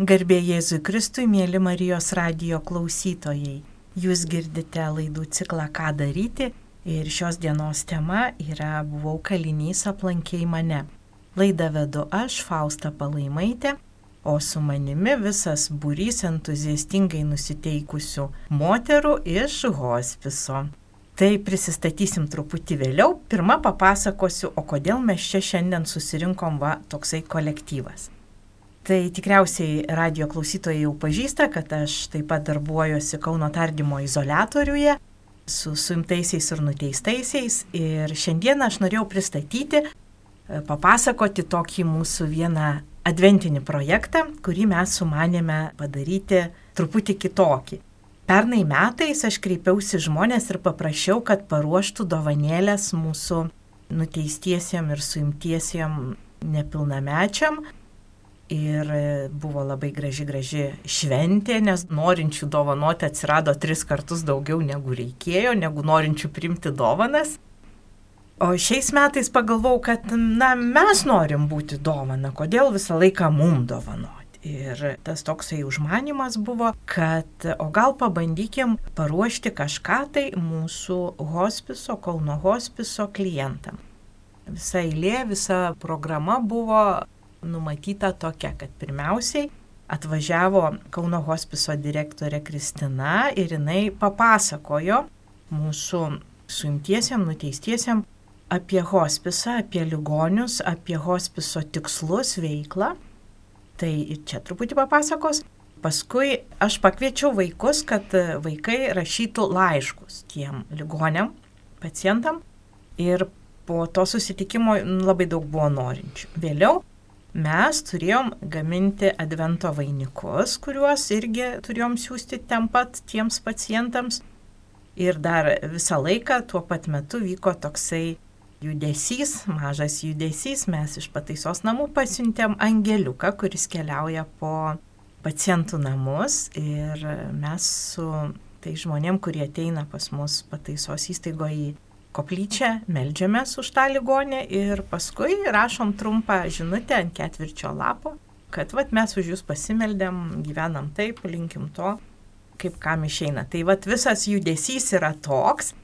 Garbė Jėzui Kristui, mėly Marijos radio klausytojai. Jūs girdite laidų ciklą Ką daryti ir šios dienos tema yra Buvau kalinys aplankiai mane. Laidą vedu aš, Fausta Palaimaitė, o su manimi visas būrys entuziastingai nusiteikusių moterų iš hospiso. Tai prisistatysim truputį vėliau. Pirmą papasakosiu, o kodėl mes čia šiandien susirinkom va toksai kolektyvas. Tai tikriausiai radio klausytojai jau pažįsta, kad aš taip pat darbuojuosi Kauno tardymo izolatoriuje su suimtaisiais ir nuteistaisiais. Ir šiandien aš norėjau pristatyti, e, papasakoti tokį mūsų vieną adventinį projektą, kurį mes sumanėme padaryti truputį kitokį. Pernai metais aš kreipiausi žmonės ir paprašiau, kad paruoštų dovanėlės mūsų nuteistiesiem ir suimtiesiem nepilnamečiam Ir buvo labai graži, graži šventė, nes norinčių dovanoti atsirado tris kartus daugiau negu reikėjo, negu norinčių primti dovanas. O šiais metais pagalvojau, kad na, mes norim būti dovana, kodėl visą laiką mum dovanoti. Ir tas toksai užmanimas buvo, kad o gal pabandykim paruošti kažką tai mūsų hospiso, Kauno hospiso klientam. Visa eilė, visa programa buvo numatyta tokia, kad pirmiausiai atvažiavo Kauno hospiso direktorė Kristina ir jinai papasakojo mūsų suimtiesiam, nuteistiesiam apie hospisą, apie ligonius, apie hospiso tikslus, veiklą. Tai ir čia truputį papasakos. Paskui aš pakviečiau vaikus, kad vaikai rašytų laiškus tiem ligoniam, pacientam. Ir po to susitikimo labai daug buvo norinčių. Vėliau mes turėjom gaminti advento vainikus, kuriuos irgi turėjom siūsti ten pat tiems pacientams. Ir dar visą laiką tuo pat metu vyko toksai judesys, mažas judesys, mes iš pataisos namų pasiuntėm angeliuką, kuris keliauja po pacientų namus ir mes su tai žmonėm, kurie ateina pas mus pataisos įstaigoje į koplyčią, melžiamės už tą ligonę ir paskui rašom trumpą žinutę ant ketvirčio lapo, kad vat, mes už jūs pasimeldėm, gyvenam taip, linkim to, kaip kam išeina. Tai vat, visas judesys yra toks.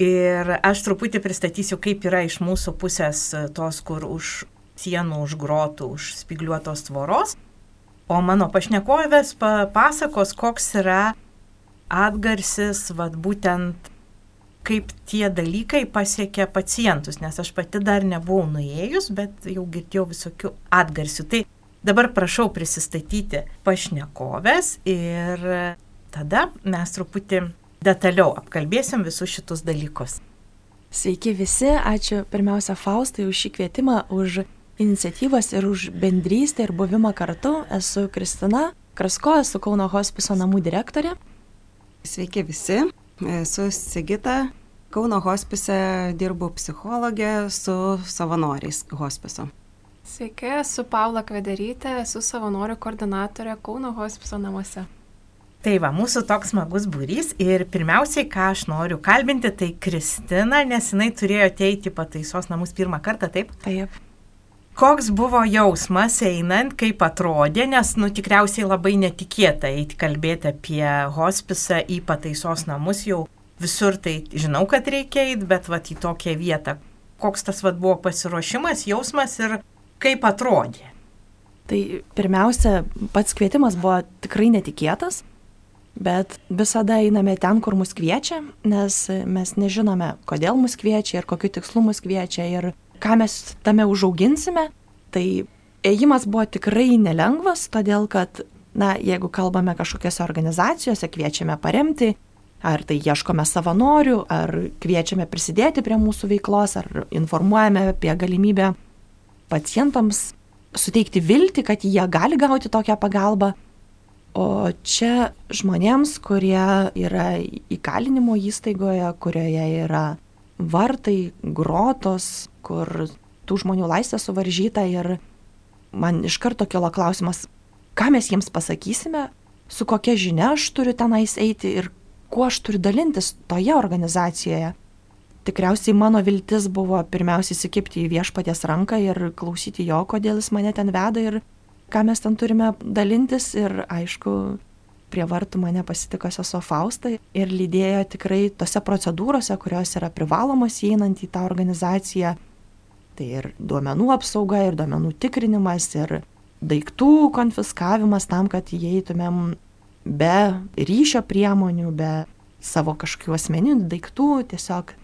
Ir aš truputį pristatysiu, kaip yra iš mūsų pusės tos, kur už sienų, už grotų, už spigliuotos tvoros. O mano pašnekovės papasakos, koks yra atgarsis, vad būtent kaip tie dalykai pasiekia pacientus, nes aš pati dar nebuvau nuėjus, bet jau girdėjau visokių atgarsių. Tai dabar prašau prisistatyti pašnekovės ir tada mes truputį detaliau apkalbėsim visus šitus dalykus. Sveiki visi, ačiū pirmiausia Faustai už šį kvietimą, už iniciatyvas ir už bendrystę ir buvimą kartu. Esu Kristina Krasko, esu Kauno hospiso namų direktorė. Sveiki visi, Esu Sigita, Kauno hospise dirbu psichologė su savanoriais hospiso. Sveiki, esu Paula Kvederytė, esu savanorių koordinatorė Kauno hospiso namuose. Tai va, mūsų toks smagus būrys ir pirmiausiai, ką aš noriu kalbinti, tai Kristina, nes jinai turėjo ateiti pataisos namus pirmą kartą, taip? Taip. Koks buvo jausmas einant, kaip atrodė, nes, nu, tikriausiai labai netikėta eiti kalbėti apie hospisą į pataisos namus, jau visur tai žinau, kad reikia eiti, bet va į tokią vietą. Koks tas va buvo pasiruošimas, jausmas ir kaip atrodė? Tai pirmiausia, pats kvietimas buvo tikrai netikėtas, bet visada einame ten, kur mus kviečia, nes mes nežinome, kodėl mus kviečia ir kokiu tikslu mus kviečia ir ką mes tame užauginsime, tai ėjimas buvo tikrai nelengvas, todėl kad, na, jeigu kalbame kažkokiose organizacijose, kviečiame paremti, ar tai ieškome savanorių, ar kviečiame prisidėti prie mūsų veiklos, ar informuojame apie galimybę pacientams suteikti viltį, kad jie gali gauti tokią pagalbą. O čia žmonėms, kurie yra įkalinimo įstaigoje, kurioje yra vartai, grotos, kur tų žmonių laisvė suvaržyta ir man iš karto kilo klausimas, ką mes jiems pasakysime, su kokia žinia aš turiu tenais eiti ir kuo aš turiu dalintis toje organizacijoje. Tikriausiai mano viltis buvo pirmiausia įsikipti į viešpaties ranką ir klausyti jo, kodėl jis mane ten veda ir ką mes ten turime dalintis ir aišku, prie vartų mane pasitiko sesuo Fausta ir lydėjo tikrai tose procedūrose, kurios yra privalomos įeinant į tą organizaciją. Tai ir duomenų apsauga, ir duomenų tikrinimas, ir daiktų konfiskavimas tam, kad įeitumėm be ryšio priemonių, be savo kažkokių asmeninių daiktų, tiesiog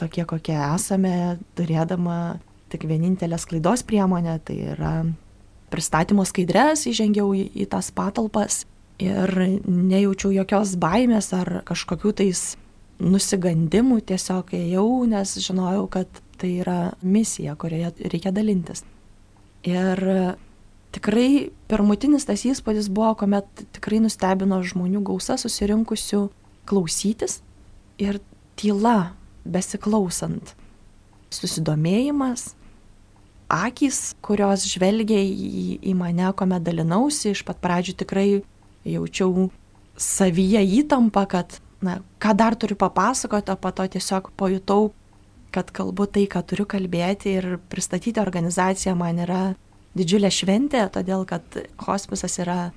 tokie, kokie esame, turėdama tik vienintelę sklaidos priemonę, tai yra pristatymo skaidrės, įžengiau į, į tas patalpas ir nejaučiau jokios baimės ar kažkokių tais nusigandimų, tiesiog ėjau, nes žinojau, kad tai yra misija, kurioje reikia dalintis. Ir tikrai pirmutinis tas įspūdis buvo, kuomet tikrai nustebino žmonių gausa susirinkusių klausytis ir tyla besiklausant. Susidomėjimas, akys, kurios žvelgia į, į mane, kuomet dalinausi, iš pat pradžių tikrai jaučiau savyje įtampą, kad, na, ką dar turiu papasakoti, o po to tiesiog pajutau, kad kalbu tai, ką turiu kalbėti ir pristatyti organizaciją man yra didžiulė šventė, todėl kad hospisas yra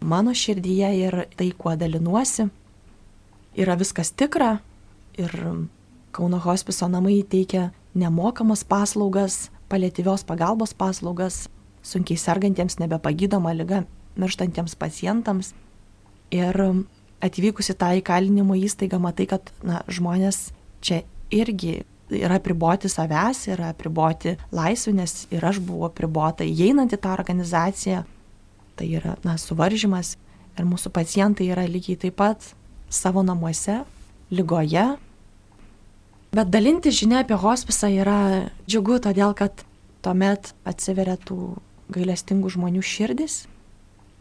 mano širdyje ir tai, kuo dalinuosi, yra viskas tikra ir Kauno hospiso namai teikia nemokamas paslaugas, palėtyvios pagalbos paslaugas sunkiai sergantiems nebepagydoma lyga mirštantiems pacientams. Ir atvykusi tą įkalinimo įstaigą matai, kad na, žmonės čia irgi yra priboti savęs, yra priboti laisvių, nes ir aš buvau pribota įeinant į tą organizaciją. Tai yra na, suvaržymas ir mūsų pacientai yra lygiai taip pat savo namuose, lygoje. Bet dalinti žinia apie hospisą yra džiugu, todėl kad tuomet atsiveria tų gailestingų žmonių širdis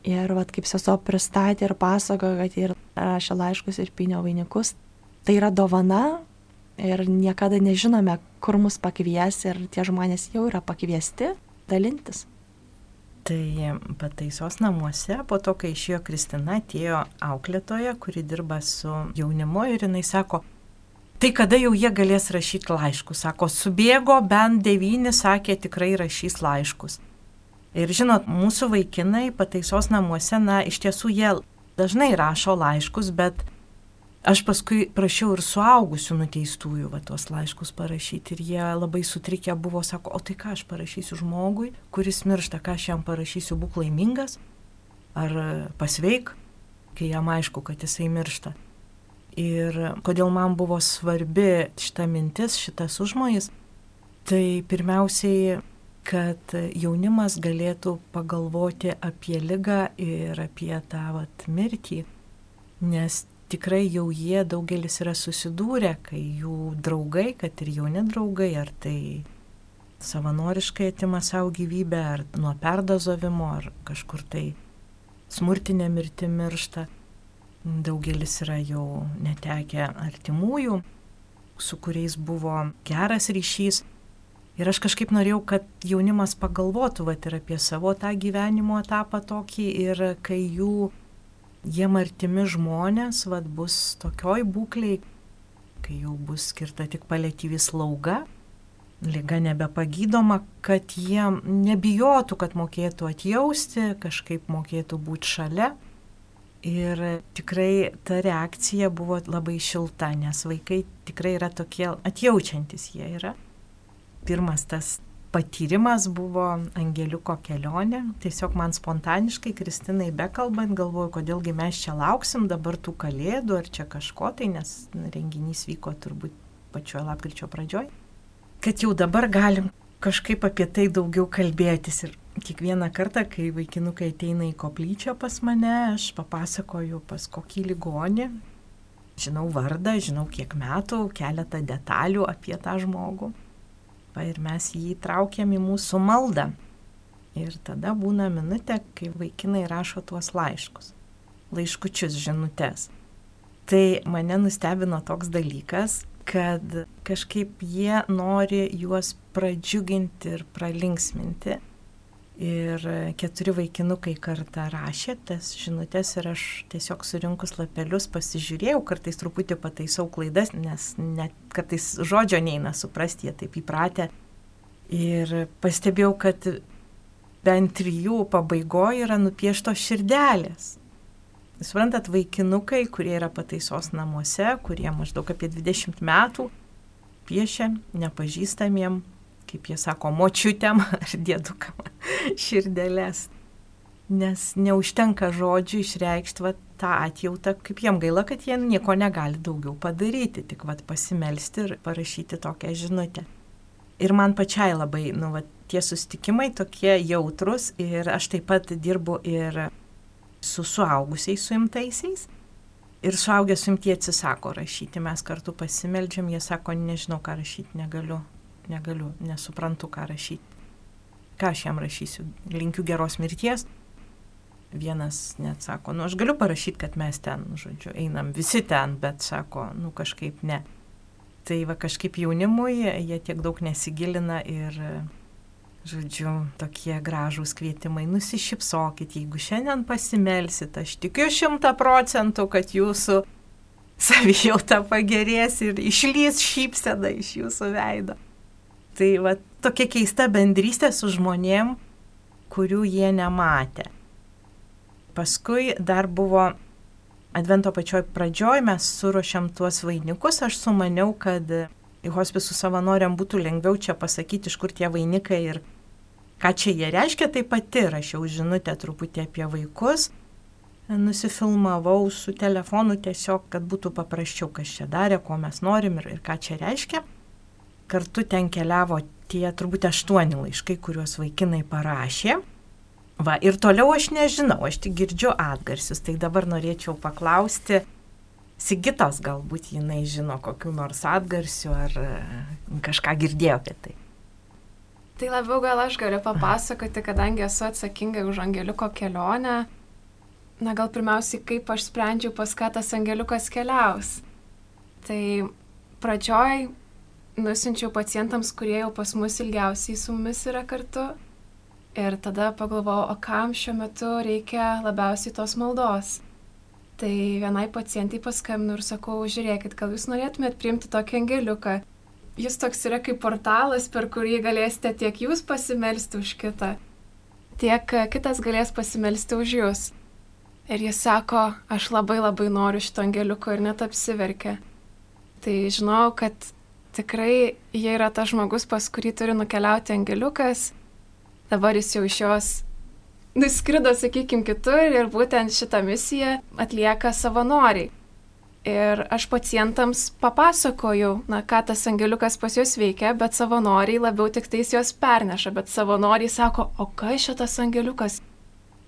Ir vat, kaip sesuo pristatė ir pasakojo, kad ir rašė laiškus ir pinio vainikus, tai yra dovana ir niekada nežinome, kur mus pakvies ir tie žmonės jau yra pakviesti dalintis. Tai pataisos namuose, po to, kai išėjo Kristina, atėjo auklėtoja, kuri dirba su jaunimu ir jinai sako, tai kada jau jie galės rašyti laiškus? Sako, subėgo bent devyni, sakė, tikrai rašys laiškus. Ir žinot, mūsų vaikinai pataisos namuose, na, iš tiesų jie dažnai rašo laiškus, bet aš paskui prašiau ir suaugusių nuteistųjų va tuos laiškus parašyti ir jie labai sutrikę buvo, sako, o tai ką aš parašysiu žmogui, kuris miršta, ką aš jam parašysiu, būk laimingas ar pasveik, kai jam aišku, kad jisai miršta. Ir kodėl man buvo svarbi šita mintis, šitas užmojas, tai pirmiausiai kad jaunimas galėtų pagalvoti apie lygą ir apie tą vat, mirtį, nes tikrai jau jie daugelis yra susidūrę, kai jų draugai, kad ir jauni draugai, ar tai savanoriškai atima savo gyvybę, ar nuo perdozovimo, ar kažkur tai smurtinė mirti miršta. Daugelis yra jau netekę artimųjų, su kuriais buvo geras ryšys. Ir aš kažkaip norėjau, kad jaunimas pagalvotų vat, ir apie savo tą gyvenimo etapą tokį ir kai jų jiem artimi žmonės vat, bus tokioj būkliai, kai jau bus skirta tik palėtyvi slauga, lyga nebepagydoma, kad jie nebijotų, kad mokėtų atjausti, kažkaip mokėtų būti šalia. Ir tikrai ta reakcija buvo labai šilta, nes vaikai tikrai yra tokie atjaučiantis jie yra pirmas tas patyrimas buvo Angeliuko kelionė. Tiesiog man spontaniškai, Kristinai bekalbant, galvoju, kodėlgi mes čia lauksim dabar tų kalėdų ar čia kažko tai, nes renginys vyko turbūt pačioje lapkričio pradžioj. Kad jau dabar galim kažkaip apie tai daugiau kalbėtis. Ir kiekvieną kartą, kai vaikinukai ateina į koplyčią pas mane, aš papasakoju pas kokį ligonį. Žinau vardą, žinau kiek metų, keletą detalių apie tą žmogų va, ir mes jį traukiam į mūsų maldą. Ir tada būna minutė, kai vaikinai rašo tuos laiškus, laiškučius, žinutės. Tai mane nustebino toks dalykas, kad kažkaip jie nori juos pradžiuginti ir pralinksminti. Ir keturi vaikinukai kartą rašė tas žinutės ir aš tiesiog surinkus lapelius pasižiūrėjau, kartais truputį pataisau klaidas, nes net kartais žodžio neina suprasti, jie taip įpratę. Ir pastebėjau, kad bent trijų pabaigoje yra nupieštos širdelės. Suprantat, vaikinukai, kurie yra pataisos namuose, kurie maždaug apie 20 metų piešia nepažįstamiem, kaip jie sako, močiutėm ar dėdukam širdelės. Nes neužtenka žodžių išreikšti va, tą atjautą, kaip jiem gaila, kad jie nieko negali daugiau padaryti, tik va, pasimelsti ir parašyti tokią žinutę. Ir man pačiai labai, nu, va, tie sustikimai tokie jautrus ir aš taip pat dirbu ir su suaugusiais suimtaisiais. Ir suaugę suimtie atsisako rašyti, mes kartu pasimeldžiam, jie sako, nežinau, ką rašyti, negaliu, negaliu, nesuprantu, ką rašyti. Ką aš jam rašysiu, linkiu geros mirties. Vienas net sako, nu aš galiu parašyti, kad mes ten, žodžiu, einam visi ten, bet sako, nu kažkaip ne. Tai va kažkaip jaunimui jie tiek daug nesigilina ir žodžiu, tokie gražūs kvietimai, nusišypsokit, jeigu šiandien pasimelsit, aš tikiu šimta procentų, kad jūsų savijauta pagerės ir išlys šypsena iš jūsų veido. Tai va tokia keista bendrystė su žmonėm, kurių jie nematė. Paskui dar buvo Advento pačioj pradžioj mes suruošiam tuos vainikus, aš sumaniau, kad hospisų savanoriam būtų lengviau čia pasakyti, iš kur tie vainikai ir Ką čia jie reiškia, tai pati rašiau žinutę truputį apie vaikus, nusifilmavau su telefonu tiesiog, kad būtų paprasčiau, kas čia darė, ko mes norim ir, ir ką čia reiškia. Kartu ten keliavo tie turbūt aštuoni laiškai, kuriuos vaikinai parašė. Va, ir toliau aš nežinau, aš tik girdžiu atgarsius, tai dabar norėčiau paklausti, Sigitos galbūt jinai žino kokiu nors atgarsiu ar kažką girdėjo apie tai. Tai labiau gal aš galiu papasakoti, kadangi esu atsakinga už angeliuko kelionę. Na gal pirmiausiai, kaip aš sprendžiau, pas ką tas angeliukas keliaus. Tai pradžioj nusinčiau pacientams, kurie jau pas mus ilgiausiai su mumis yra kartu. Ir tada pagalvojau, o kam šiuo metu reikia labiausiai tos maldos. Tai vienai pacientai paskambinu ir sakau, žiūrėkit, gal jūs norėtumėt priimti tokį angeliuką jis toks yra kaip portalas, per kurį galėsite tiek jūs pasimelsti už kitą, tiek kitas galės pasimelsti už jūs. Ir jis sako, aš labai labai noriu šito angeliuko ir net apsiverkia. Tai žinau, kad tikrai jie yra tas žmogus, pas kurį turi nukeliauti angeliukas. Dabar jis jau iš jos nuskrido, sakykime, kitur ir būtent šitą misiją atlieka savanoriai. Ir aš pacientams papasakojau, na, ką tas angeliukas pas juos veikia, bet savanoriai labiau tik tais juos perneša, bet savanoriai sako, o kas šitas angeliukas,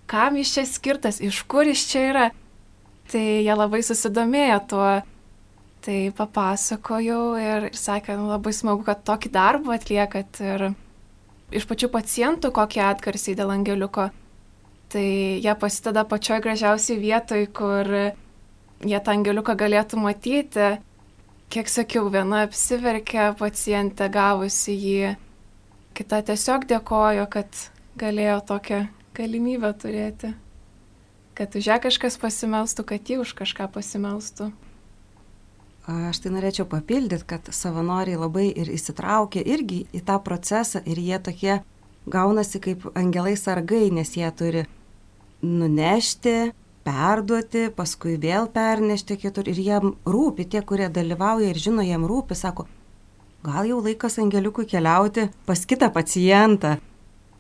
kam jis čia skirtas, iš kur jis čia yra. Tai jie labai susidomėjo tuo, tai papasakojau ir, ir sakė, nu, labai smagu, kad tokį darbą atliekat ir iš pačių pacientų kokie atgarsiai dėl angeliuko. Tai jie pasitada pačioj gražiausiai vietoj, kur jie tą angeliuką galėtų matyti. Kiek sakiau, viena apsiverkė pacientė gavusi jį, kita tiesiog dėkojo, kad galėjo tokią galimybę turėti. Kad už ją kažkas pasimelstų, kad ji už kažką pasimelstų. Aš tai norėčiau papildyti, kad savanoriai labai ir įsitraukia irgi į tą procesą ir jie tokie gaunasi kaip angelai sargai, nes jie turi nunešti, perduoti, paskui vėl pernešti kitur ir jiem rūpi, tie, kurie dalyvauja ir žino, jiem rūpi, sako, gal jau laikas angeliukui keliauti pas kitą pacientą.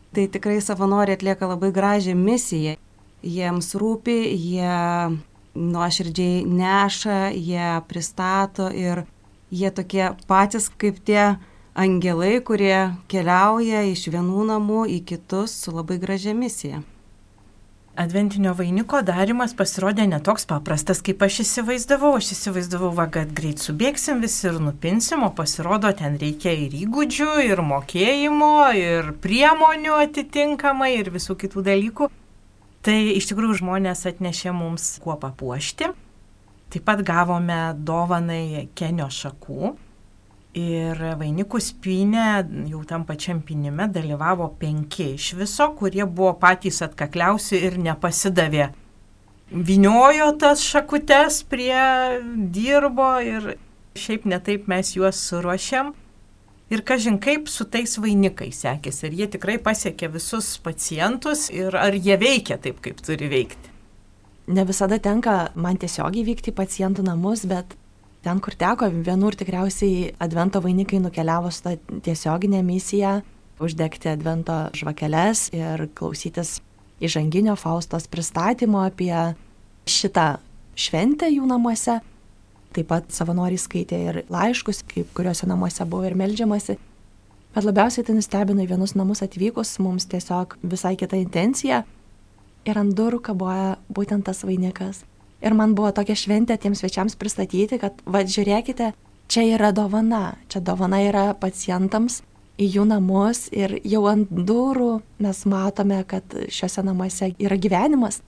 Tai tikrai savanoriai atlieka labai gražią misiją. Jiems rūpi, jie nuoširdžiai neša, jie pristato ir jie tokie patys kaip tie angelai, kurie keliauja iš vienų namų į kitus su labai gražia misija adventinio vainiko darimas pasirodė netoks paprastas, kaip aš įsivaizdavau. Aš įsivaizdavau, va, kad greit subėgsim visi ir nupinsim, o pasirodo, ten reikia ir įgūdžių, ir mokėjimo, ir priemonių atitinkamai, ir visų kitų dalykų. Tai iš tikrųjų žmonės atnešė mums kuo papuošti. Taip pat gavome dovanai kenio šakų, Ir vainikų spynė, jau tam pačiam pinime, dalyvavo penki iš viso, kurie buvo patys atkakliausi ir nepasidavė. Viniojo tas šakutes prie dirbo ir šiaip netaip mes juos suruošėm. Ir kažin kaip su tais vainikais sekėsi, ar jie tikrai pasiekė visus pacientus ir ar jie veikia taip, kaip turi veikti. Ne visada tenka man tiesiogiai vykti į pacientų namus, bet ten, kur teko, vienur tikriausiai advento vainikai nukeliavo su tą tiesioginę misiją uždegti advento žvakeles ir klausytis įžanginio Faustos pristatymo apie šitą šventę jų namuose. Taip pat savanoriai skaitė ir laiškus, kaip kuriuose namuose buvo ir melžiamasi. Bet labiausiai tai nustebino į vienus namus atvykus, mums tiesiog visai kita intencija. Ir ant durų kaboja būtent tas vainikas. Ir man buvo tokia šventė tiems svečiams pristatyti, kad, va, žiūrėkite, čia yra dovana. Čia dovana yra pacientams į jų namus ir jau ant durų mes matome, kad šiuose namuose yra gyvenimas.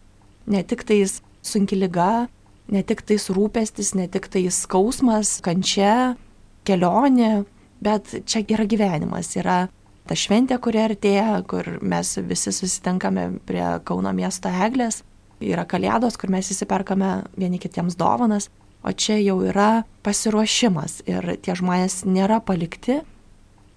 Ne tik tais sunki lyga, ne tik tais rūpestis, ne tik tais skausmas, kančia, kelionė, bet čia yra gyvenimas, yra ta šventė, kuri artėja, kur mes visi susitinkame prie Kauno miesto eglės, yra kalėdos, kur mes įsiperkame vieni kitiems dovanas, o čia jau yra pasiruošimas ir tie žmonės nėra palikti,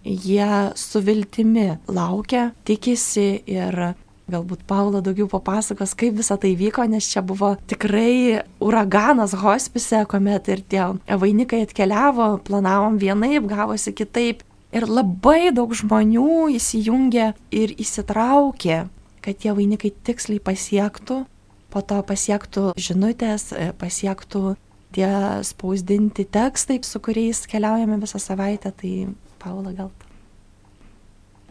jie su viltimi laukia, tikisi ir Galbūt Paula daugiau papasakos, kaip visa tai vyko, nes čia buvo tikrai uraganas hospise, kuomet ir tie vainikai atkeliavo, planavom vienaip, gavosi kitaip. Ir labai daug žmonių įsijungė ir įsitraukė, kad tie vainikai tiksliai pasiektų, po to pasiektų žinutės, pasiektų tie spausdinti tekstai, su kuriais keliaujame visą savaitę. Tai Paula gal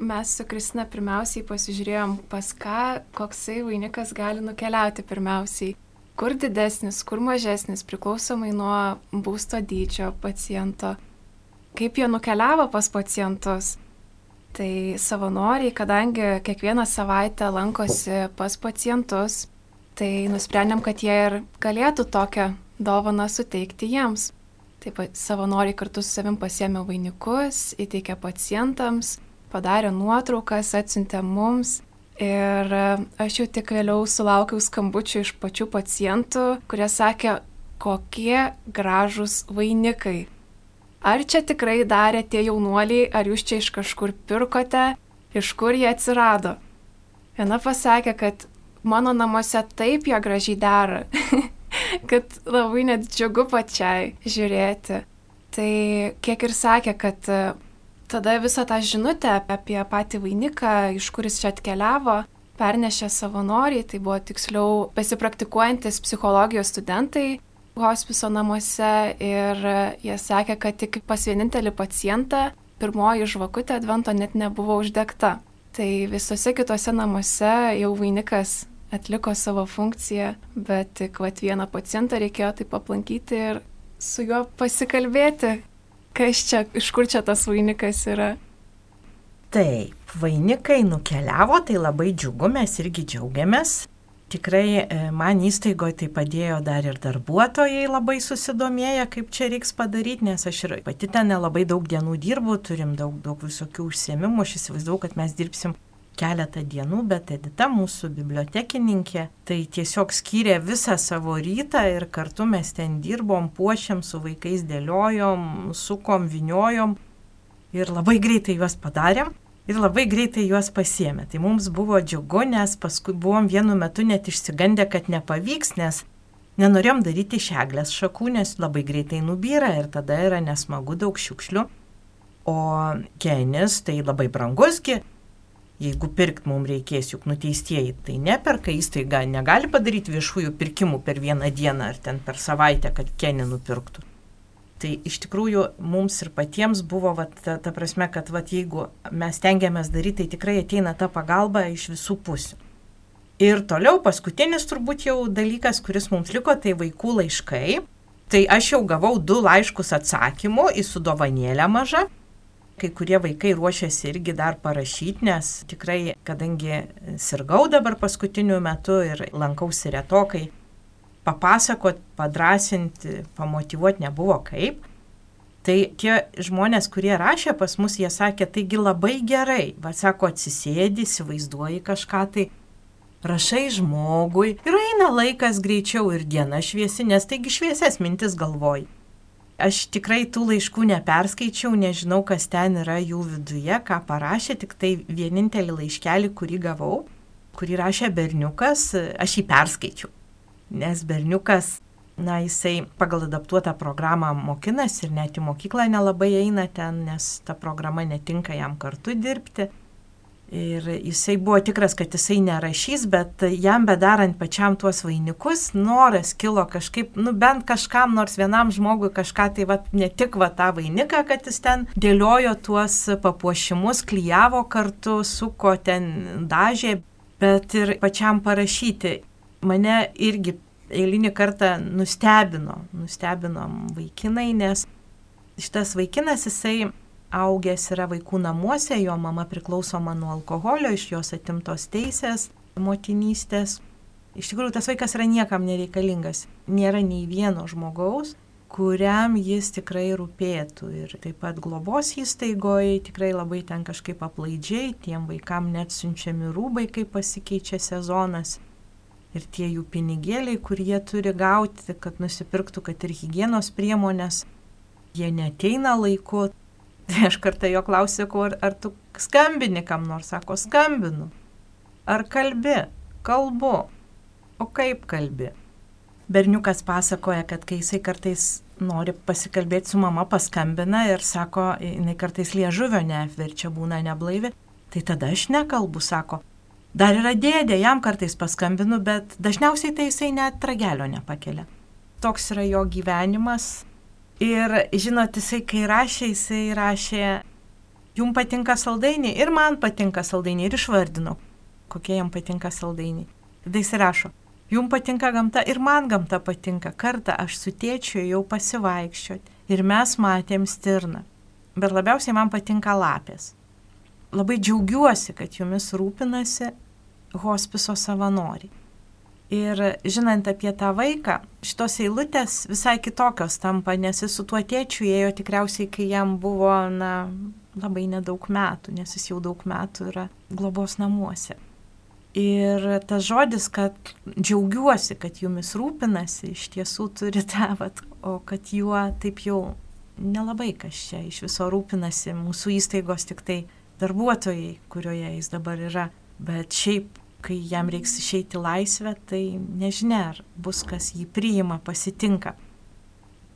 Mes su Kristina pirmiausiai pasižiūrėjom, pas ką koksai vainikas gali nukeliauti pirmiausiai. Kur didesnis, kur mažesnis, priklausomai nuo būsto dydžio paciento. Kaip jie nukeliavo pas pacientus. Tai savanoriai, kadangi kiekvieną savaitę lankosi pas pacientus, tai nusprendėm, kad jie ir galėtų tokią dovaną suteikti jiems. Taip pat savanoriai kartu su savim pasėmė vainikus, įteikė pacientams padarė nuotraukas, atsiuntė mums. Ir e, aš jau tik vėliau sulaukiau skambučių iš pačių pacientų, kurie sakė, kokie gražūs vainikai. Ar čia tikrai darė tie jaunuoliai, ar jūs čia iš kažkur pirkote, iš kur jie atsirado. Viena pasakė, kad mano namuose taip jie gražiai dera, kad labai net džiugu pačiai žiūrėti. Tai kiek ir sakė, kad tada visą tą žinutę apie patį vainiką, iš kuris čia atkeliavo, pernešė savanoriai, tai buvo tiksliau besipraktikuojantis psichologijos studentai hospiso namuose ir jie sakė, kad tik pas vienintelį pacientą pirmoji žvakutė advento net nebuvo uždegta. Tai visose kitose namuose jau vainikas atliko savo funkciją, bet tik vat, vieną pacientą reikėjo taip aplankyti ir su juo pasikalbėti, kas čia, iš kur čia tas vainikas yra. Taip, vainikai nukeliavo, tai labai džiugu, mes irgi džiaugiamės. Tikrai e, man įstaigoje tai padėjo dar ir darbuotojai labai susidomėję, kaip čia reiks padaryti, nes aš ir pati ten nelabai daug dienų dirbu, turim daug, daug visokių užsiemimų, aš įsivaizduoju, kad mes dirbsim keletą dienų, bet Edita, mūsų bibliotekininkė, tai tiesiog skyrė visą savo rytą ir kartu mes ten dirbom, puošiam, su vaikais dėliojom, sukom, viniojom ir labai greitai juos padarėm. Ir labai greitai juos pasiemė. Tai mums buvo džiugu, nes paskui buvom vienu metu net išsigandę, kad nepavyks, nes nenorėjom daryti šeglės šakų, nes labai greitai nubyra ir tada yra nesmagu daug šiukšlių. O kenis tai labai brangusgi, Jeigu pirkt mums reikės, juk nuteistieji tai neperka įstaiga, negali padaryti viešųjų pirkimų per vieną dieną ar ten per savaitę, kad kenį nupirktų. Tai iš tikrųjų mums ir patiems buvo va, ta, ta prasme, kad va, jeigu mes tengiamės daryti, tai tikrai ateina ta pagalba iš visų pusių. Ir toliau paskutinis turbūt jau dalykas, kuris mums liko, tai vaikų laiškai. Tai aš jau gavau du laiškus atsakymų į sudovanėlę mažą Kai kurie vaikai ruošiasi irgi dar parašyti, nes tikrai, kadangi sirgau dabar paskutiniu metu ir lankausi retokai, papasakot, padrasinti, pamotivuoti nebuvo kaip. Tai tie žmonės, kurie rašė pas mus, jie sakė, taigi labai gerai, va sako, atsisėdi, įsivaizduoji kažką tai, rašai žmogui ir eina laikas greičiau ir diena šviesi, nes taigi šviesės mintis galvoj Aš tikrai tų laiškų neperskaičiau, nežinau, kas ten yra jų viduje, ką parašė, tik tai vienintelį laiškelį, kurį gavau, kurį rašė berniukas, aš jį perskaičiau. Nes berniukas, na, jisai pagal adaptuotą programą mokinasi ir net į mokyklą nelabai eina ten, nes ta programa netinka jam kartu dirbti. Ir jisai buvo tikras, kad jisai nerašys, bet jam bedarant pačiam tuos vainikus, noras kilo kažkaip, nu bent kažkam, nors vienam žmogui kažką, tai va, ne tik va tą vainiką, kad jis ten dėliojo tuos papuošimus, klyjavo kartu, suko ten dažė, bet ir pačiam parašyti. Mane irgi eilinį kartą nustebino, nustebino vaikinai, nes šitas vaikinas jisai augęs yra vaikų namuose, jo mama priklausoma nuo alkoholio, iš jos atimtos teisės, motinystės. Iš tikrųjų, tas vaikas yra niekam nereikalingas. Nėra nei vieno žmogaus, kuriam jis tikrai rūpėtų. Ir taip pat globos įstaigoje tikrai labai ten kažkaip aplaidžiai, tiem vaikam net siunčiami rūbai, kai pasikeičia sezonas. Ir tie jų pinigėliai, kur jie turi gauti, kad nusipirktų, kad ir hygienos priemonės, jie neteina laiku. Tai aš kartą jo klausiu, ar, ar tu skambini kam nors, sako, skambinu. Ar kalbi? Kalbu. O kaip kalbi? Berniukas pasakoja, kad kai jisai kartais nori pasikalbėti su mama, paskambina ir sako, jinai kartais liežuvio neapverčia, būna neblaivi, tai tada aš nekalbu, sako. Dar yra dėdė, jam kartais paskambinu, bet dažniausiai tai jisai net ragelio nepakelia. Toks yra jo gyvenimas, Ir žinot, jisai kai rašė, jisai rašė, jum patinka saldainiai ir man patinka saldainiai ir išvardino, kokie jam patinka saldainiai. Tada jis rašo, jum patinka gamta ir man gamta patinka. Kartą aš su tėčiu jau pasivaikščioti ir mes matėm stirną. Bet labiausiai man patinka lapės. Labai džiaugiuosi, kad jumis rūpinasi hospiso savanoriai. Ir žinant apie tą vaiką, šitos eilutės visai kitokios tampa, nes jis su tuo tėčiu ėjo tikriausiai, kai jam buvo, na, labai nedaug metų, nes jis jau daug metų yra globos namuose. Ir tas žodis, kad džiaugiuosi, kad jumis rūpinasi, iš tiesų turi tą, vat, o kad juo taip jau nelabai kas čia iš viso rūpinasi, mūsų įstaigos tik tai darbuotojai, kurioje jis dabar yra. Bet šiaip kai jam reiks išeiti laisvę, tai nežinia, ar bus kas jį priima, pasitinka.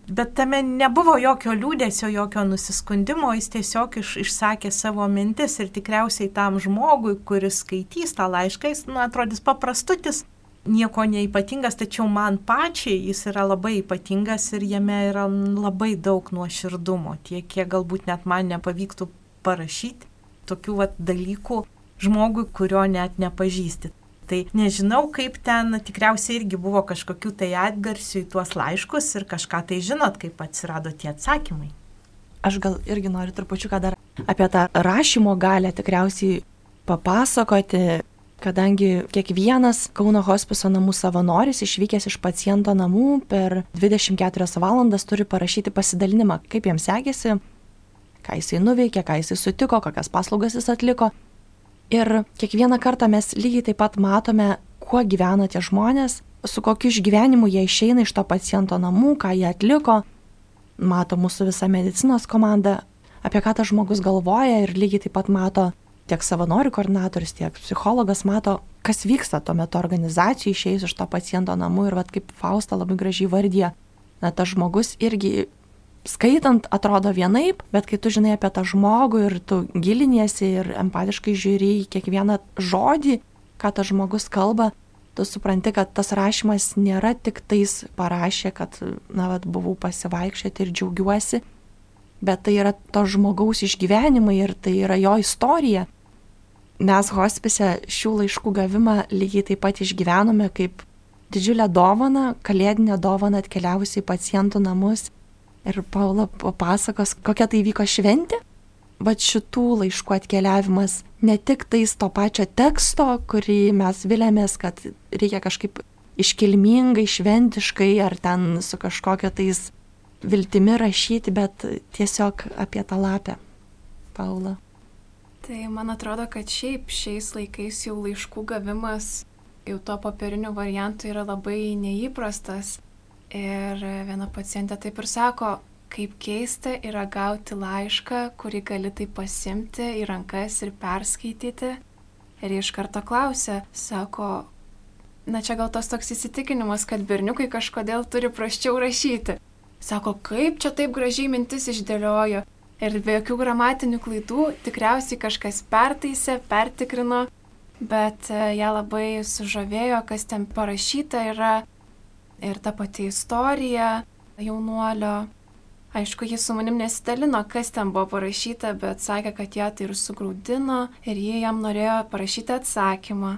Bet tame nebuvo jokio liūdėsio, jokio nusiskundimo, jis tiesiog iš, išsakė savo mintis ir tikriausiai tam žmogui, kuris skaitys tą laišką, jis, nu, atrodys paprastutis, nieko neipatingas, tačiau man pačiai jis yra labai ypatingas ir jame yra labai daug nuoširdumo, tiek, kiek galbūt net man nepavyktų parašyti tokių vat, dalykų, žmogui, kurio net nepažįsti. Tai nežinau, kaip ten tikriausiai irgi buvo kažkokių tai atgarsių į tuos laiškus ir kažką tai žinot, kaip atsirado tie atsakymai. Aš gal irgi noriu trupučiuką dar apie tą rašymo galę tikriausiai papasakoti, kadangi kiekvienas Kauno hospiso namų savanoris išvykęs iš paciento namų per 24 valandas turi parašyti pasidalinimą, kaip jiems sekėsi, ką jisai nuveikė, ką jisai sutiko, kokias paslaugas jis atliko. Ir kiekvieną kartą mes lygiai taip pat matome, kuo gyvena tie žmonės, su kokiu išgyvenimu jie išeina iš to paciento namų, ką jie atliko. Mato mūsų visa medicinos komanda, apie ką tas žmogus galvoja ir lygiai taip pat mato tiek savanorių koordinatorius, tiek psichologas mato, kas vyksta tuo metu organizacijai išėjus iš to paciento namų ir vad kaip Fausta labai gražiai vardė, na tas žmogus irgi skaitant atrodo vienaip, bet kai tu žinai apie tą žmogų ir tu giliniesi ir empatiškai žiūri į kiekvieną žodį, ką tas žmogus kalba, tu supranti, kad tas rašymas nėra tik tais parašė, kad, na, vat, buvau pasivaikščioti ir džiaugiuosi, bet tai yra to žmogaus išgyvenimai ir tai yra jo istorija. Mes hospise šių laiškų gavimą lygiai taip pat išgyvenome kaip didžiulę dovaną, kalėdinę dovaną atkeliavusi į pacientų namus ir Paula papasakos, kokia tai vyko šventė. Bet šitų laiškų atkeliavimas ne tik tais to pačio teksto, kurį mes vilėmės, kad reikia kažkaip iškilmingai, šventiškai ar ten su kažkokia tais viltimi rašyti, bet tiesiog apie tą lapę. Paula. Tai man atrodo, kad šiaip šiais laikais jau laiškų gavimas jau to popierinių variantų yra labai neįprastas. Ir viena pacientė taip ir sako, kaip keista yra gauti laišką, kurį gali tai pasimti į rankas ir perskaityti. Ir iš karto klausė, sako, na čia gal tas toks įsitikinimas, kad berniukai kažkodėl turi praščiau rašyti. Sako, kaip čia taip gražiai mintis išdėliojo. Ir be jokių gramatinių klaidų tikriausiai kažkas pertaisė, pertikrino, bet e, ją labai sužavėjo, kas ten parašyta yra ir ta pati istorija jaunuolio. Aišku, jis su manim nesidalino, kas ten buvo parašyta, bet sakė, kad ją tai ir sugrūdino ir jie jam norėjo parašyti atsakymą.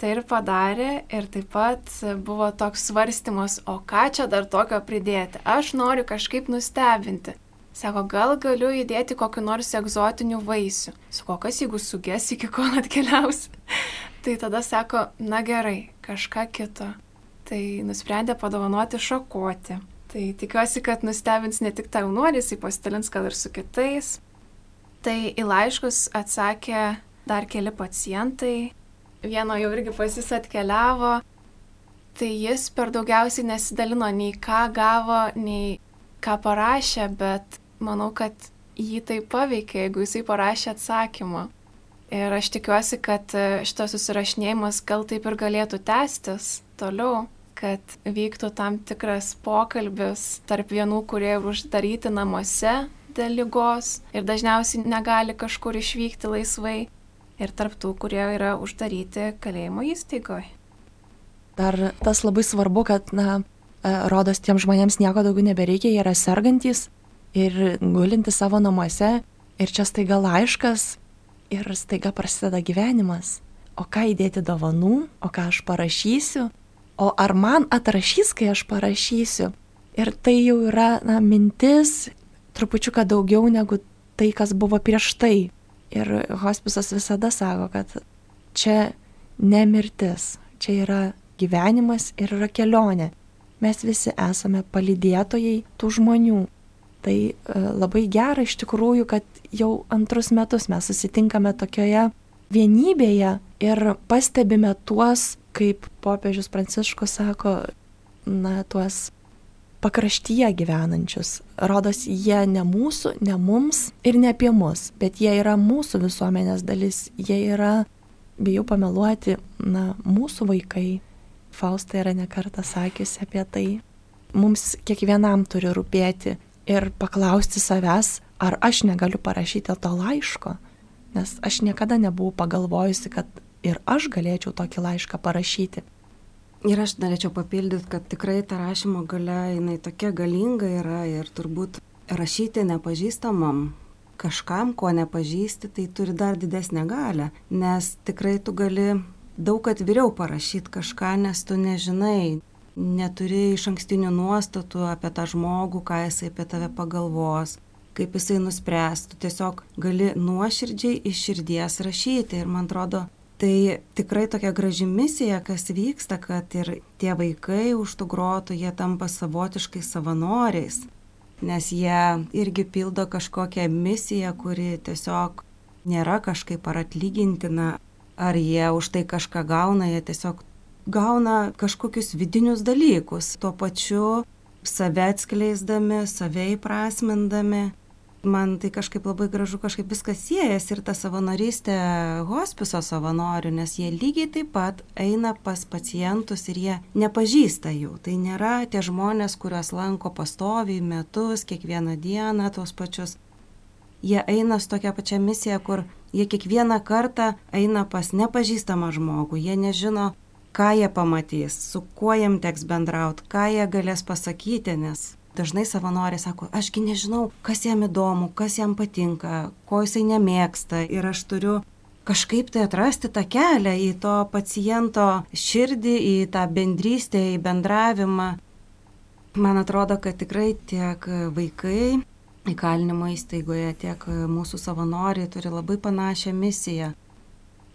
Tai ir padarė ir taip pat buvo toks svarstymas, o ką čia dar tokio pridėti. Aš noriu kažkaip nustebinti. Sako, gal galiu įdėti kokį nors egzotinių vaisių. Sako, kas jeigu suges iki kol atkeliaus. tai tada sako, na gerai, kažką kito. Tai nusprendė padovanoti šakoti. Tai tikiuosi, kad nustebins ne tik tą jaunuolį, jis pasidalins gal ir su kitais. Tai į laiškus atsakė dar keli pacientai. Vieno jau irgi pas jis atkeliavo. Tai jis per daugiausiai nesidalino nei ką gavo, nei ką parašė, bet manau, kad jį tai paveikė, jeigu jisai parašė atsakymą. Ir aš tikiuosi, kad šitas susirašinėjimas gal taip ir galėtų tęstis toliau kad vyktų tam tikras pokalbis tarp vienų, kurie uždaryti namuose dėl lygos ir dažniausiai negali kažkur išvykti laisvai, ir tarp tų, kurie yra uždaryti kalėjimo įstaigoje. Dar tas labai svarbu, kad, na, e, rodos tiem žmonėms nieko daugiau nebereikia, jie yra sergantis ir gulinti savo namuose ir čia staiga laiškas ir staiga prasideda gyvenimas. O ką įdėti dovanų, o ką aš parašysiu, o ar man atrašys, kai aš parašysiu. Ir tai jau yra na, mintis trupučiuką daugiau negu tai, kas buvo prieš tai. Ir hospisas visada sako, kad čia ne mirtis, čia yra gyvenimas ir yra kelionė. Mes visi esame palydėtojai tų žmonių. Tai e, labai gera iš tikrųjų, kad jau antrus metus mes susitinkame tokioje vienybėje ir pastebime tuos kaip popiežius Pranciškus sako, na, tuos pakraštyje gyvenančius. Rodos, jie ne mūsų, ne mums ir ne apie mus, bet jie yra mūsų visuomenės dalis, jie yra, bijau pameluoti, na, mūsų vaikai. Fausta yra nekartą sakiusi apie tai. Mums kiekvienam turi rūpėti ir paklausti savęs, ar aš negaliu parašyti to laiško, nes aš niekada nebuvau pagalvojusi, kad ir aš galėčiau tokį laišką parašyti. Ir aš norėčiau papildyti, kad tikrai ta rašymo galia, jinai tokia galinga yra ir turbūt rašyti nepažįstamam kažkam, ko nepažįsti, tai turi dar didesnę galę, nes tikrai tu gali daug atviriau parašyti kažką, nes tu nežinai, neturi iš ankstinių nuostatų apie tą žmogų, ką jisai apie tave pagalvos, kaip jisai nuspręs, tu tiesiog gali nuoširdžiai iš širdies rašyti ir man atrodo, Tai tikrai tokia graži misija, kas vyksta, kad ir tie vaikai už tų grotų, jie tampa savotiškai savanoriais, nes jie irgi pildo kažkokią misiją, kuri tiesiog nėra kažkaip ar atlygintina, ar jie už tai kažką gauna, jie tiesiog gauna kažkokius vidinius dalykus, tuo pačiu save atskleisdami, save įprasmindami man tai kažkaip labai gražu, kažkaip viskas siejas ir ta savanorystė hospiso savanorių, nes jie lygiai taip pat eina pas pacientus ir jie nepažįsta jų. Tai nėra tie žmonės, kuriuos lanko pastoviai metus, kiekvieną dieną tos pačius. Jie eina su tokia pačia misija, kur jie kiekvieną kartą eina pas nepažįstamą žmogų, jie nežino, ką jie pamatys, su kuo jiem teks bendrauti, ką jie galės pasakyti, nes dažnai savanoriai sako, ašgi nežinau, kas jam įdomu, kas jam patinka, ko jisai nemėgsta ir aš turiu kažkaip tai atrasti tą kelią į to paciento širdį, į tą bendrystę, į bendravimą. Man atrodo, kad tikrai tiek vaikai įkalinimo įstaigoje, tiek mūsų savanoriai turi labai panašią misiją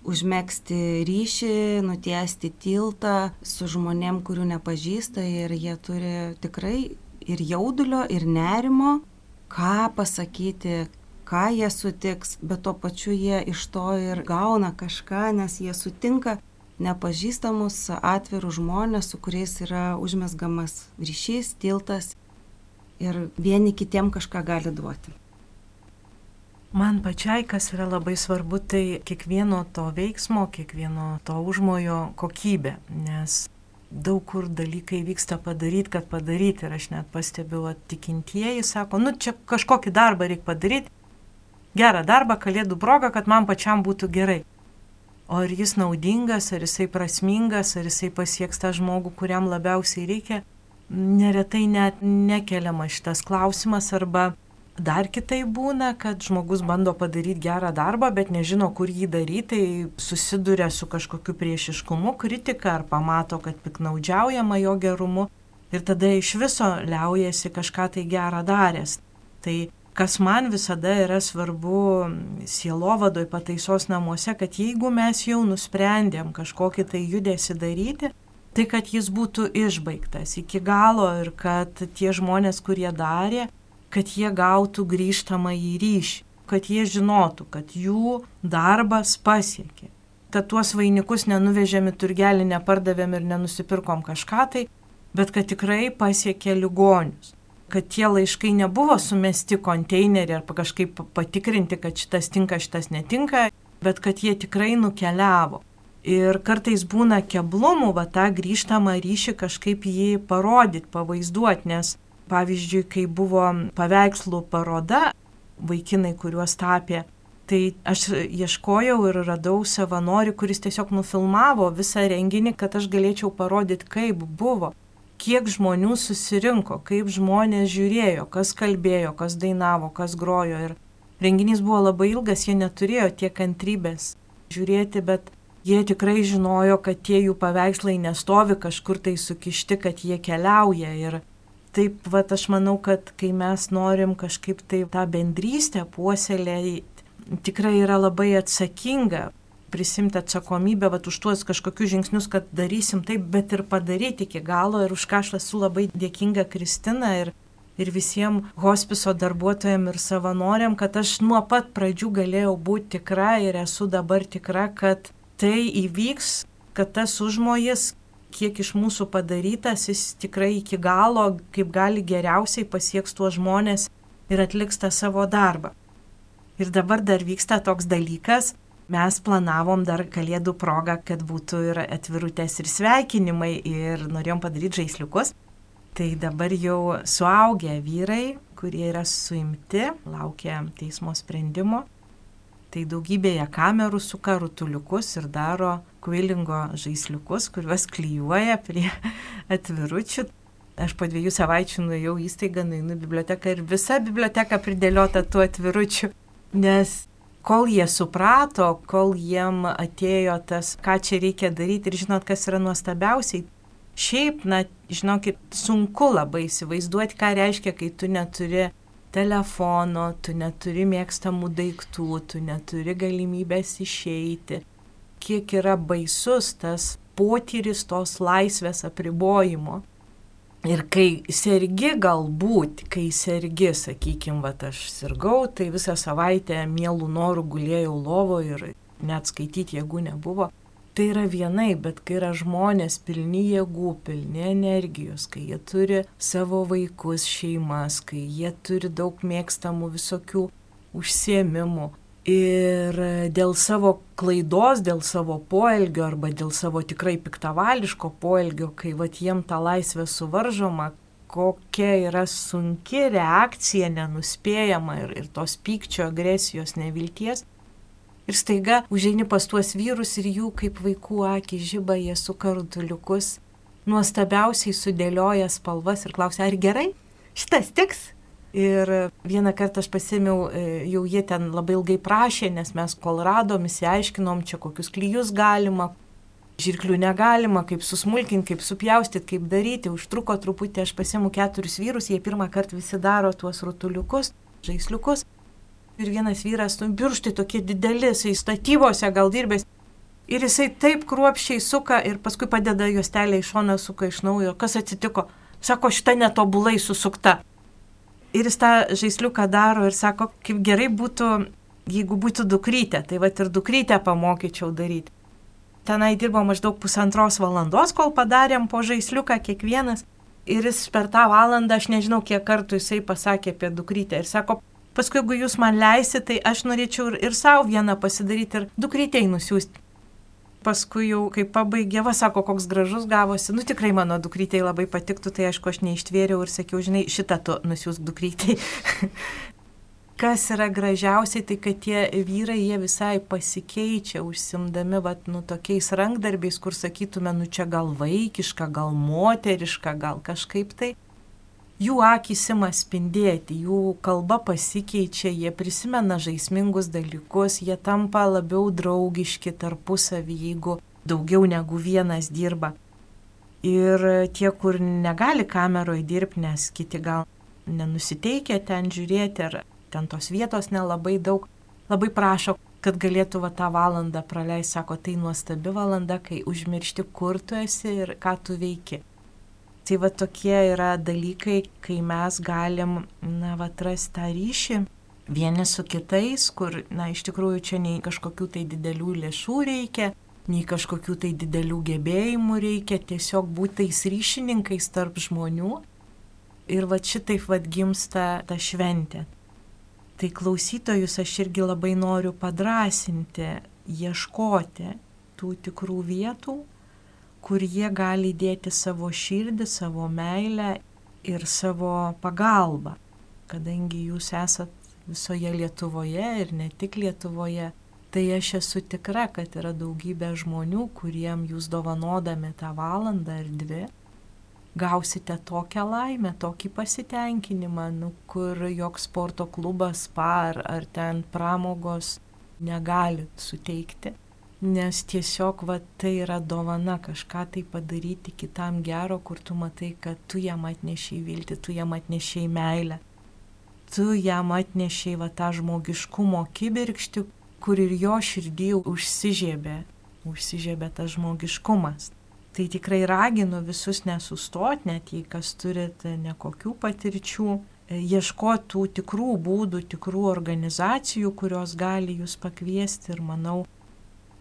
užmėgsti ryšį, nutiesti tiltą su žmonėm, kurių nepažįsta ir jie turi tikrai ir jaudulio, ir nerimo, ką pasakyti, ką jie sutiks, bet tuo pačiu jie iš to ir gauna kažką, nes jie sutinka nepažįstamus atvirus žmonės, su kuriais yra užmesgamas ryšys, tiltas. ir vieni kitiem kažką gali duoti. Man pačiai, kas yra labai svarbu, tai kiekvieno to veiksmo, kiekvieno to užmojo kokybė, nes daug kur dalykai vyksta padaryti, kad padaryti. Ir aš net pastebiu, kad tikintieji sako, nu čia kažkokį darbą reikia padaryti, gerą darbą, kalėdų progą, kad man pačiam būtų gerai. O ar jis naudingas, ar jisai prasmingas, ar jisai pasieks tą žmogų, kuriam labiausiai reikia, neretai net nekeliama šitas klausimas arba dar kitai būna, kad žmogus bando padaryti gerą darbą, bet nežino, kur jį daryti, tai susiduria su kažkokiu priešiškumu, kritika ar pamato, kad piknaudžiaujama jo gerumu ir tada iš viso liaujasi kažką tai gerą daręs. Tai kas man visada yra svarbu sielovadoj pataisos namuose, kad jeigu mes jau nusprendėm kažkokį tai judesi daryti, tai kad jis būtų išbaigtas iki galo ir kad tie žmonės, kurie darė, kad jie gautų grįžtamą į ryšį, kad jie žinotų, kad jų darbas pasiekė. Kad tuos vainikus nenuvežėm į turgelį, nepardavėm ir nenusipirkom kažką tai, bet kad tikrai pasiekė ligonius kad tie laiškai nebuvo sumesti konteinerį ar kažkaip patikrinti, kad šitas tinka, šitas netinka, bet kad jie tikrai nukeliavo. Ir kartais būna keblumų, va tą grįžtamą ryšį kažkaip jį parodyti, pavaizduoti, nes pavyzdžiui, kai buvo paveikslų paroda, vaikinai, kuriuos tapė, tai aš ieškojau ir radau savanorių, kuris tiesiog nufilmavo visą renginį, kad aš galėčiau parodyti, kaip buvo kiek žmonių susirinko, kaip žmonės žiūrėjo, kas kalbėjo, kas dainavo, kas grojo. Ir renginys buvo labai ilgas, jie neturėjo tiek kantrybės žiūrėti, bet jie tikrai žinojo, kad tie jų paveikslai nestovi kažkur tai sukišti, kad jie keliauja. Ir taip, va, aš manau, kad kai mes norim kažkaip tai tą bendrystę puoselėti, tikrai yra labai atsakinga prisimti atsakomybę vat, už tuos kažkokius žingsnius, kad darysim taip, bet ir padaryti iki galo. Ir už ką aš esu labai dėkinga Kristina ir, ir visiems hospiso darbuotojams ir savanoriam, kad aš nuo pat pradžių galėjau būti tikra ir esu dabar tikra, kad tai įvyks, kad tas užmojas, kiek iš mūsų padarytas, jis tikrai iki galo, kaip gali geriausiai pasieks tuos žmonės ir atliks tą savo darbą. Ir dabar dar vyksta toks dalykas, Mes planavom dar kalėdų progą, kad būtų ir atvirutės ir sveikinimai ir norėjom padaryti žaisliukus. Tai dabar jau suaugę vyrai, kurie yra suimti, laukia teismo sprendimo. Tai daugybėje kamerų suka rutuliukus ir daro kvilingo žaisliukus, kuriuos klyjuoja prie atviručių. Aš po dviejų savaičių nuėjau įstaigą, nueinu į biblioteką ir visa biblioteka pridėliota tų atviručių, nes kol jie suprato, kol jiem atėjo tas, ką čia reikia daryti ir žinot, kas yra nuostabiausiai. Šiaip, na, žinokit, sunku labai įsivaizduoti, ką reiškia, kai tu neturi telefono, tu neturi mėgstamų daiktų, tu neturi galimybės išeiti. Kiek yra baisus tas potyris tos laisvės apribojimo. Ir kai sergi galbūt, kai sergi, sakykime, va aš sirgau, tai visą savaitę mielų norų gulėjau lovo ir net skaityti jėgų nebuvo. Tai yra vienai, bet kai yra žmonės pilni jėgų, pilni energijos, kai jie turi savo vaikus, šeimas, kai jie turi daug mėgstamų visokių užsiemimų, Ir dėl savo klaidos, dėl savo poelgio arba dėl savo tikrai piktavališko poelgio, kai vat jiem ta laisvė suvaržoma, kokia yra sunki reakcija, nenuspėjama ir, ir tos pykčio, agresijos, nevilties. Ir staiga užeini pas tuos vyrus ir jų kaip vaikų akį žyba, jie su kartuliukus, nuostabiausiai sudėlioja spalvas ir klausia, ar gerai? Šitas tiks? Ir vieną kartą aš pasimiau, e, jau jie ten labai ilgai prašė, nes mes kol radom, įsiaiškinom, čia kokius klyjus galima, žirklių negalima, kaip susmulkinti, kaip supjaustyti, kaip daryti. Užtruko truputį, aš pasimu keturis vyrus, jie pirmą kartą visi daro tuos rutuliukus, žaisliukus. Ir vienas vyras, nu, birštai tokie dideli, jisai statybose gal dirbęs. Ir jisai taip kruopščiai suka ir paskui padeda juostelę iš šono, suka iš naujo. Kas atsitiko? Sako, šita netobulai susukta ir jis tą žaisliuką daro ir sako, kaip gerai būtų, jeigu būtų dukrytė, tai va ir dukrytę pamokyčiau daryti. Tenai dirbo maždaug pusantros valandos, kol padarėm po žaisliuką kiekvienas. Ir jis per tą valandą, aš nežinau, kiek kartų jisai pasakė apie dukrytę. Ir sako, paskui jeigu jūs man leisite, tai aš norėčiau ir, ir savo vieną pasidaryti ir dukrytėjai nusiųsti. Paskui jau, kai pabaigė, va, sako, koks gražus gavosi, nu tikrai mano dukrytėjai labai patiktų, tai aišku, aš neištvėriau ir sakiau, žinai, šitą tu nusiūs dukrytėjai. kas yra gražiausiai, tai kad tie vyrai, jie visai pasikeičia, užsimdami, vat, nu, tokiais rankdarbiais, kur sakytume, nu, čia gal vaikiška, gal moteriška, gal kažkaip tai. Jų akis ima spindėti, jų kalba pasikeičia, jie prisimena žaismingus dalykus, jie tampa labiau draugiški tarpusavį, jeigu daugiau negu vienas dirba. Ir tie, kur negali kameroje dirbti, nes kiti gal nenusiteikia ten žiūrėti ar ten tos vietos nelabai daug, labai prašo, kad galėtų va tą valandą praleisti, sako, tai nuostabi valanda, kai užmiršti, kur tu esi ir ką tu veiki. Tai va tokie yra dalykai, kai mes galim, na, va, atrasti tą ryšį vieni su kitais, kur, na, iš tikrųjų čia nei kažkokių tai didelių lėšų reikia, nei kažkokių tai didelių gebėjimų reikia, tiesiog būtais ryšininkais tarp žmonių. Ir va šitaip vad gimsta ta šventė. Tai klausytojus aš irgi labai noriu padrasinti, ieškoti tų tikrų vietų, kur jie gali dėti savo širdį, savo meilę ir savo pagalbą. Kadangi jūs esat visoje Lietuvoje ir ne tik Lietuvoje, tai aš esu tikra, kad yra daugybė žmonių, kuriem jūs dovanodami tą valandą ar dvi gausite tokią laimę, tokį pasitenkinimą, nu, kur joks sporto klubas, par ar ten pramogos negali suteikti. Nes tiesiog va, tai yra dovana kažką tai padaryti kitam gero, kur tu matai, kad tu jam atnešiai viltį, tu jam atnešiai meilę. Tu jam atnešiai va tą žmogiškumo kibirkštį, kur ir jo širdį užsižiebė, užsižiebė tas žmogiškumas. Tai tikrai raginu visus nesustoti, net jei kas turite nekokių patirčių, e, ieškoti tų tikrų būdų, tikrų organizacijų, kurios gali jūs pakviesti ir manau,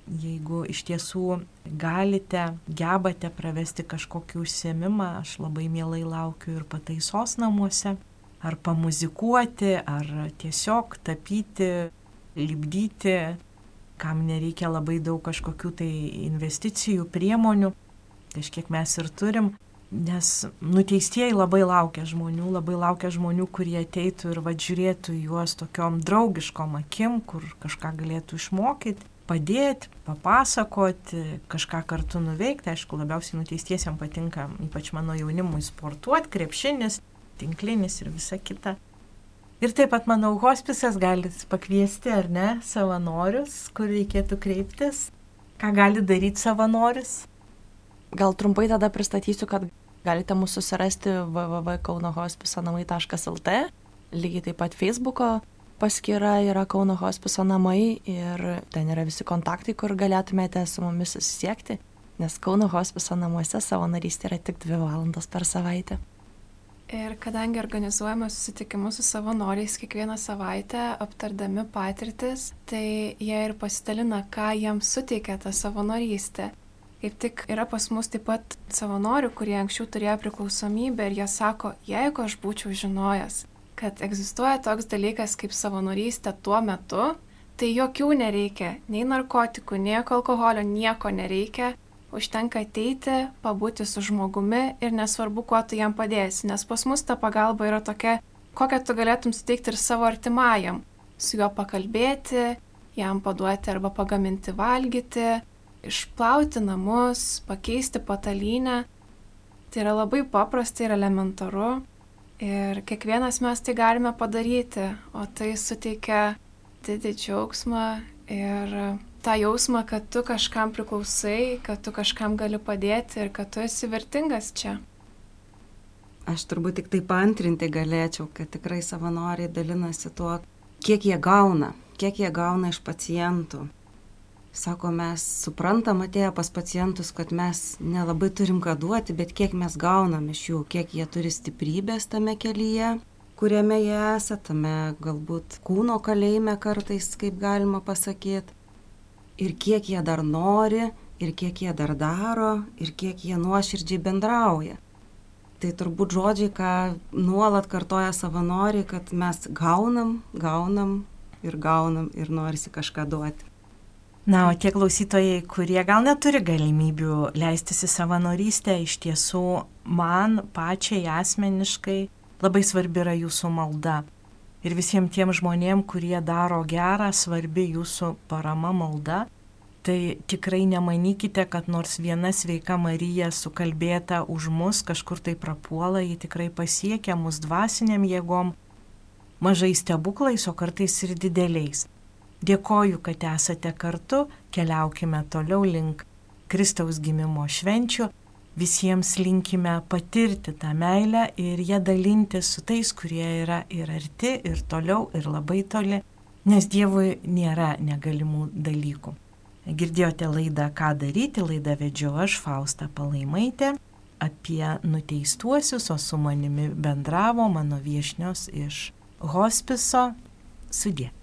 jeigu iš tiesų galite, gebate pravesti kažkokį užsiemimą, aš labai mielai laukiu ir pataisos namuose, ar pamuzikuoti, ar tiesiog tapyti, lipdyti, kam nereikia labai daug kažkokių tai investicijų, priemonių. Kažkiek mes ir turim, nes nuteistieji labai laukia žmonių, labai laukia žmonių, kurie ateitų ir vadžiūrėtų juos tokiom draugiškom akim, kur kažką galėtų išmokyti, padėti, papasakoti, kažką kartu nuveikti. Aišku, labiausiai nuteistiesiam patinka, ypač mano jaunimui, sportuoti, krepšinis, tinklinis ir visa kita. Ir taip pat, manau, hospisas gali pakviesti, ar ne, savanorius, kur reikėtų kreiptis. Ką gali daryti savanoris? Gal trumpai tada pristatysiu, kad galite mūsų susirasti www.kaunohospisanamai.lt, lygiai taip pat Facebook'o paskyra yra Kauno hospiso namai ir ten yra visi kontaktai, kur galėtumėte su mumis susisiekti, nes Kauno hospiso namuose savanorystė yra tik dvi valandos per savaitę. Ir kadangi organizuojame susitikimus su savanoriais kiekvieną savaitę, aptardami patirtis, tai jie ir pasidalina, ką jiems suteikia ta savanorystė. Kaip tik yra pas mus taip pat savanorių, kurie anksčiau turėjo priklausomybę ir jie sako, jeigu aš būčiau žinojęs, kad egzistuoja toks dalykas kaip savanorystė tuo metu, tai jokių nereikia, nei narkotikų, nei alkoholio, nieko nereikia, užtenka ateiti, pabūti su žmogumi ir nesvarbu, kuo tu jam padėsi, nes pas mus ta pagalba yra tokia, kokią tu galėtum suteikti ir savo artimajam, su juo pakalbėti, jam paduoti arba pagaminti valgyti, išplauti namus, pakeisti patalynę. Tai yra labai paprasta ir elementaru ir kiekvienas mes tai galime padaryti, o tai suteikia didį džiaugsmą ir tą jausmą, kad tu kažkam priklausai, kad tu kažkam gali padėti ir kad tu esi vertingas čia. Aš turbūt tik tai pantrinti galėčiau, kad tikrai savanoriai dalinasi tuo, kiek jie gauna, kiek jie gauna iš pacientų. Sako, mes suprantam atėję pas pacientus, kad mes nelabai turim ką duoti, bet kiek mes gaunam iš jų, kiek jie turi stiprybės tame kelyje, kuriame jie esate, tame galbūt kūno kalėjime kartais, kaip galima pasakyti. Ir kiek jie dar nori, ir kiek jie dar daro, ir kiek jie nuoširdžiai bendrauja. Tai turbūt žodžiai, ką nuolat kartoja savanoriai, kad mes gaunam, gaunam ir gaunam ir norisi kažką duoti. Na, o tie klausytojai, kurie gal neturi galimybių leistis į savanorystę, iš tiesų man pačiai asmeniškai labai svarbi yra jūsų malda. Ir visiems tiem žmonėm, kurie daro gerą, svarbi jūsų parama malda. Tai tikrai nemanykite, kad nors viena sveika Marija sukalbėta už mus kažkur tai prapuola, ji tikrai pasiekia mus dvasiniam jėgom, mažais stebuklais, o kartais ir dideliais. Dėkoju, kad esate kartu, keliaukime toliau link Kristaus gimimo švenčių, visiems linkime patirti tą meilę ir ją dalinti su tais, kurie yra ir arti, ir toliau, ir labai toli, nes Dievui nėra negalimų dalykų. Girdėjote laidą Ką daryti, laidą vedžiau aš, Fausta Palaimaitė, apie nuteistuosius, o su manimi bendravo mano viešnios iš hospiso sudė.